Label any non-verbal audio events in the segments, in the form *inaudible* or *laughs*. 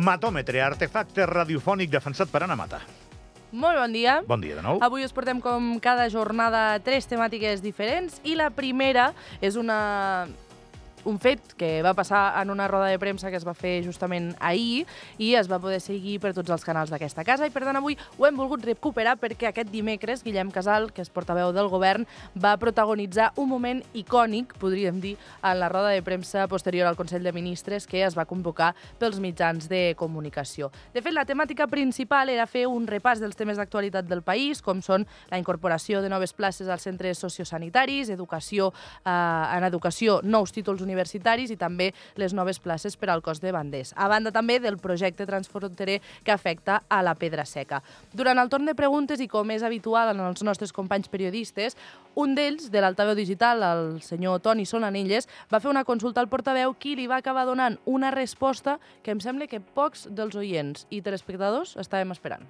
Matòmetre, artefacte radiofònic defensat per Anna Mata. Molt bon dia. Bon dia de nou. Avui us portem com cada jornada tres temàtiques diferents i la primera és una un fet que va passar en una roda de premsa que es va fer justament ahir i es va poder seguir per tots els canals d'aquesta casa i per tant avui ho hem volgut recuperar perquè aquest dimecres Guillem Casal, que és portaveu del govern, va protagonitzar un moment icònic, podríem dir, en la roda de premsa posterior al Consell de Ministres que es va convocar pels mitjans de comunicació. De fet, la temàtica principal era fer un repàs dels temes d'actualitat del país, com són la incorporació de noves places als centres sociosanitaris, educació, eh, en educació, nous títols universitaris i també les noves places per al cos de banders, a banda també del projecte transfronterer que afecta a la Pedra Seca. Durant el torn de preguntes, i com és habitual en els nostres companys periodistes, un d'ells, de l'altaveu digital, el senyor Toni Solanelles, va fer una consulta al portaveu qui li va acabar donant una resposta que em sembla que pocs dels oients i telespectadors estàvem esperant.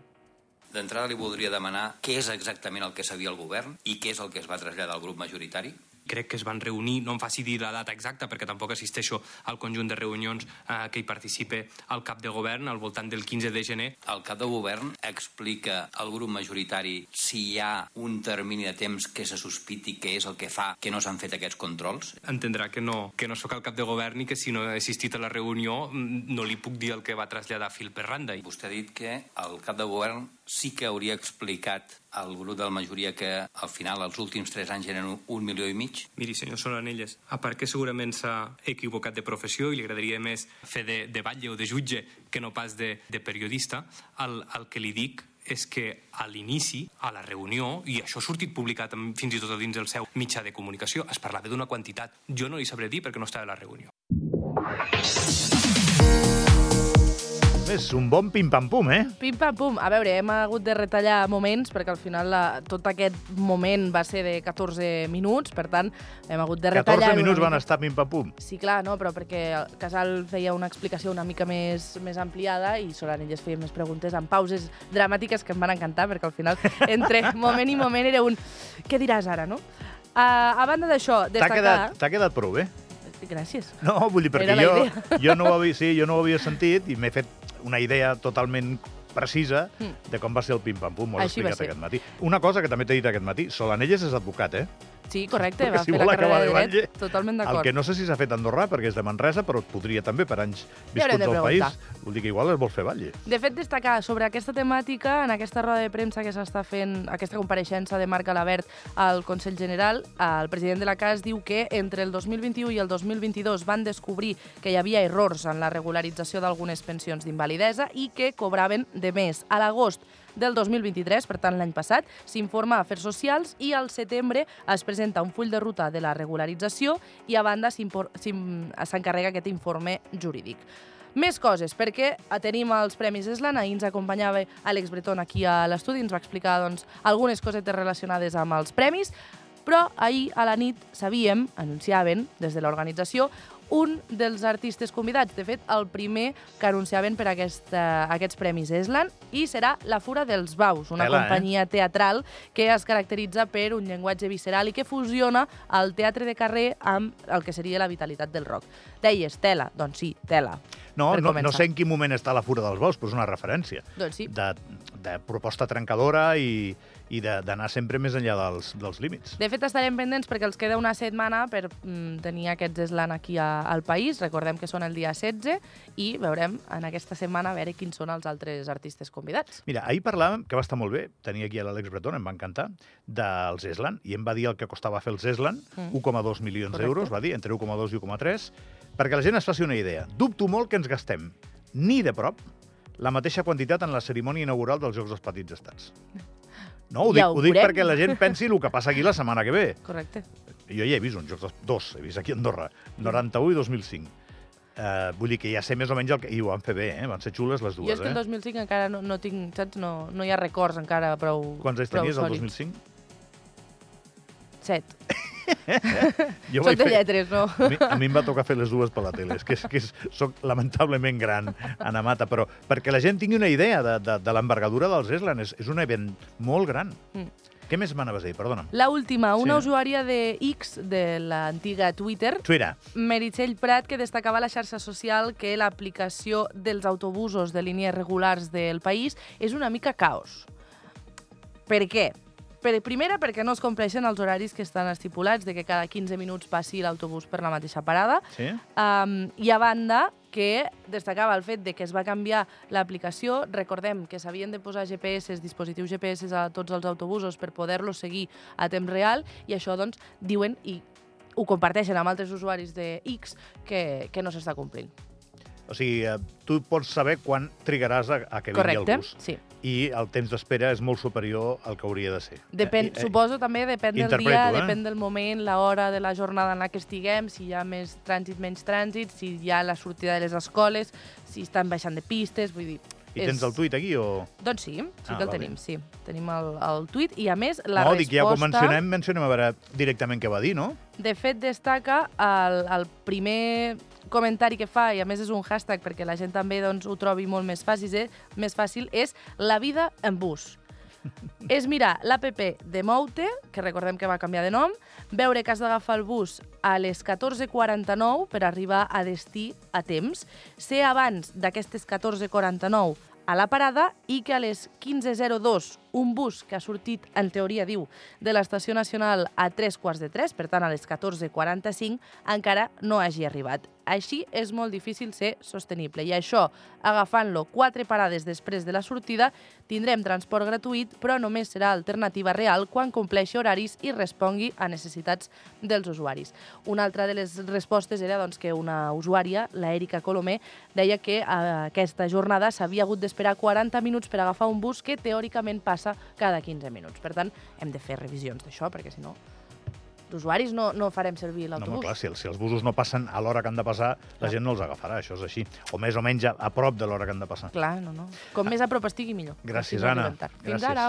D'entrada li voldria demanar què és exactament el que sabia el govern i què és el que es va traslladar al grup majoritari crec que es van reunir, no em faci dir la data exacta perquè tampoc assisteixo al conjunt de reunions eh, que hi participe el cap de govern al voltant del 15 de gener. El cap de govern explica al grup majoritari si hi ha un termini de temps que se sospiti que és el que fa que no s'han fet aquests controls? Entendrà que no, que no sóc el cap de govern i que si no he assistit a la reunió mm, no li puc dir el que va traslladar fil per randa. Vostè ha dit que el cap de govern sí que hauria explicat al grup de la majoria que al final els últims tres anys eren un milió i mig? Miri, senyor Solanelles, a part que segurament s'ha equivocat de professió i li agradaria més fer de, de batlle o de jutge que no pas de, de periodista, el, el que li dic és que a l'inici, a la reunió, i això ha sortit publicat fins i tot dins el seu mitjà de comunicació, es parlava d'una quantitat. Jo no li sabré dir perquè no estava a la reunió. És un bon pim-pam-pum, eh? Pim-pam-pum. A veure, hem hagut de retallar moments perquè al final la, tot aquest moment va ser de 14 minuts, per tant, hem hagut de retallar... 14 minuts van estar pim-pam-pum. Sí, clar, no, però perquè Casal feia una explicació una mica més, més ampliada i Solanelles feia més preguntes amb pauses dramàtiques que em van encantar, perquè al final, *laughs* entre moment i moment, era un... Què diràs ara, no? Uh, a banda d'això, destacar... quedat, t'ha quedat prou bé? Gràcies. No, vull dir, perquè jo, *laughs* jo, no ho havia, sí, jo no ho havia sentit i m'he fet una idea totalment precisa Mm. de com va ser el pim-pam-pum, has Així va explicat ser. aquest matí. Una cosa que també t'he dit aquest matí, Solanelles és advocat, eh? Sí, correcte, va si fer la carrera de dret, batlle, totalment El d'acord. que no sé si s'ha fet a Andorra, perquè és de Manresa, però podria també per anys viscuts al país. Vol dir que igual es vol fer batlle. De fet, destacar sobre aquesta temàtica, en aquesta roda de premsa que s'està fent, aquesta compareixença de Marc Alabert al Consell General, el president de la CAS diu que entre el 2021 i el 2022 van descobrir que hi havia errors en la regularització d'algunes pensions d'invalidesa i que cobraven de més. A l'agost del 2023, per tant l'any passat, s'informa a Afers Socials i al setembre es presenta un full de ruta de la regularització i a banda s'encarrega aquest informe jurídic. Més coses, perquè tenim els Premis Eslan. Ahir ens acompanyava Àlex Breton aquí a l'estudi, ens va explicar doncs, algunes cosetes relacionades amb els premis, però ahir a la nit sabíem, anunciaven des de l'organització, un dels artistes convidats, de fet, el primer que anunciaven per aquesta, aquests Premis Eslan, i serà La Fura dels Baus, una Tela, eh? companyia teatral que es caracteritza per un llenguatge visceral i que fusiona el teatre de carrer amb el que seria la vitalitat del rock. Deies, tela, doncs sí, tela. No, no, no sé en quin moment està la Fura dels Bous, però és una referència Doncs sí. de, de proposta trencadora i, i de- d'anar sempre més enllà dels, dels límits. De fet, estarem pendents perquè els queda una setmana per mm, tenir aquests eslan aquí a, al país. Recordem que són el dia 16 i veurem en aquesta setmana a veure quins són els altres artistes convidats. Mira, ahir parlàvem, que va estar molt bé, tenia aquí a l'Àlex Breton, em va encantar, dels Eslan, i em va dir el que costava fer els Eslan, Mm. 1,2 milions d'euros, va dir, entre 1,2 i 1,3, perquè la gent es faci una idea. Dubto molt que ens gastem, ni de prop, la mateixa quantitat en la cerimònia inaugural dels Jocs dels Petits Estats. No, ho, Ja dic, ho ho dic perquè la gent pensi el que passa aquí la setmana que ve. Correcte. Jo ja he vist uns Jocs. Dos, he vist aquí a Andorra, 91 i 2005. Uh, vull dir que ja sé més o menys el que... I ho van fer bé, eh? Van ser xules les jo dues, és que el eh? 2005 encara no, no tinc, saps? No, no hi ha records encara prou Quants anys prou tenies, el sòlids. 2005? Set. Jo Soc de fer- lletres, no? A mi, a mi em va tocar fer les dues per la tele. És que, és que és, soc lamentablement gran, Anna Mata, però perquè la gent tingui una idea de, de, de l'envergadura dels Eslan, és, és un event molt gran. Mm. Què més m'anaves a dir? Perdona'm. La última, una Sí. usuària de X, de l'antiga Twitter, Twitter. Meritxell Prat, que destacava a la xarxa social que l'aplicació dels autobusos de línies regulars del país és una mica caos. Per què? Per, primera, perquè no es compleixen els horaris que estan estipulats, de que cada 15 minuts passi l'autobús per la mateixa parada. Sí? Um, I a banda, que destacava el fet de que es va canviar l'aplicació. Recordem que s'havien de posar GPS, dispositius GPS a tots els autobusos per poder-los seguir a temps real i això, doncs, diuen i ho comparteixen amb altres usuaris de X que, que no s'està complint. O sigui, eh, tu pots saber quan trigaràs a, a que vingui Correcte? el bus. Sí. I el temps d'espera és molt superior al que hauria de ser. Depèn, Eh, eh, suposo també depèn del dia, eh? depèn del moment, l'hora de la jornada en la que estiguem, si hi ha més trànsit, menys trànsit, si hi ha la sortida de les escoles, si estan baixant de pistes, vull dir... I tens el tuit aquí o...? Doncs sí, sí Ah, que el va bé. tenim, sí. Tenim el, el tuit i, a més, la no, resposta... dic, ja ho mencionem, mencionem a veure directament què va dir, no? De fet, destaca el, el primer comentari que fa, i a més és un hashtag perquè la gent també doncs, ho trobi molt més fàcil, eh? més fàcil, és la vida en bus. *laughs* és mirar l'APP de Moute, que recordem que va canviar de nom, veure que has d'agafar el bus a les 14.49 per arribar a destí a temps, ser abans d'aquestes 14.49 a la parada i que a les 15.02 un bus que ha sortit, en teoria diu, de l'estació nacional a 3 quarts de 3, per tant a les 14.45, encara no hagi arribat. Així és molt difícil ser sostenible i això, agafant-lo quatre parades després de la sortida, tindrem transport gratuït, però només serà alternativa real quan compleixi horaris i respongui a necessitats dels usuaris. Una altra de les respostes era doncs, que una usuària, la Erika Colomer, deia que eh, aquesta jornada s'havia hagut d'esperar 40 minuts per agafar un bus que teòricament passa cada 15 minuts. Per tant, hem de fer revisions d'això, perquè si no d'usuaris no, no farem servir No, l'autobús. clar, si, els- si els busos no passen a l'hora que han de passar, la gent no els agafarà, això és així. O més o menys a, a prop de l'hora que han de passar. Clar, no, no. Com més a prop estigui, millor. Gràcies, no tard. Fins Gràcies. ara.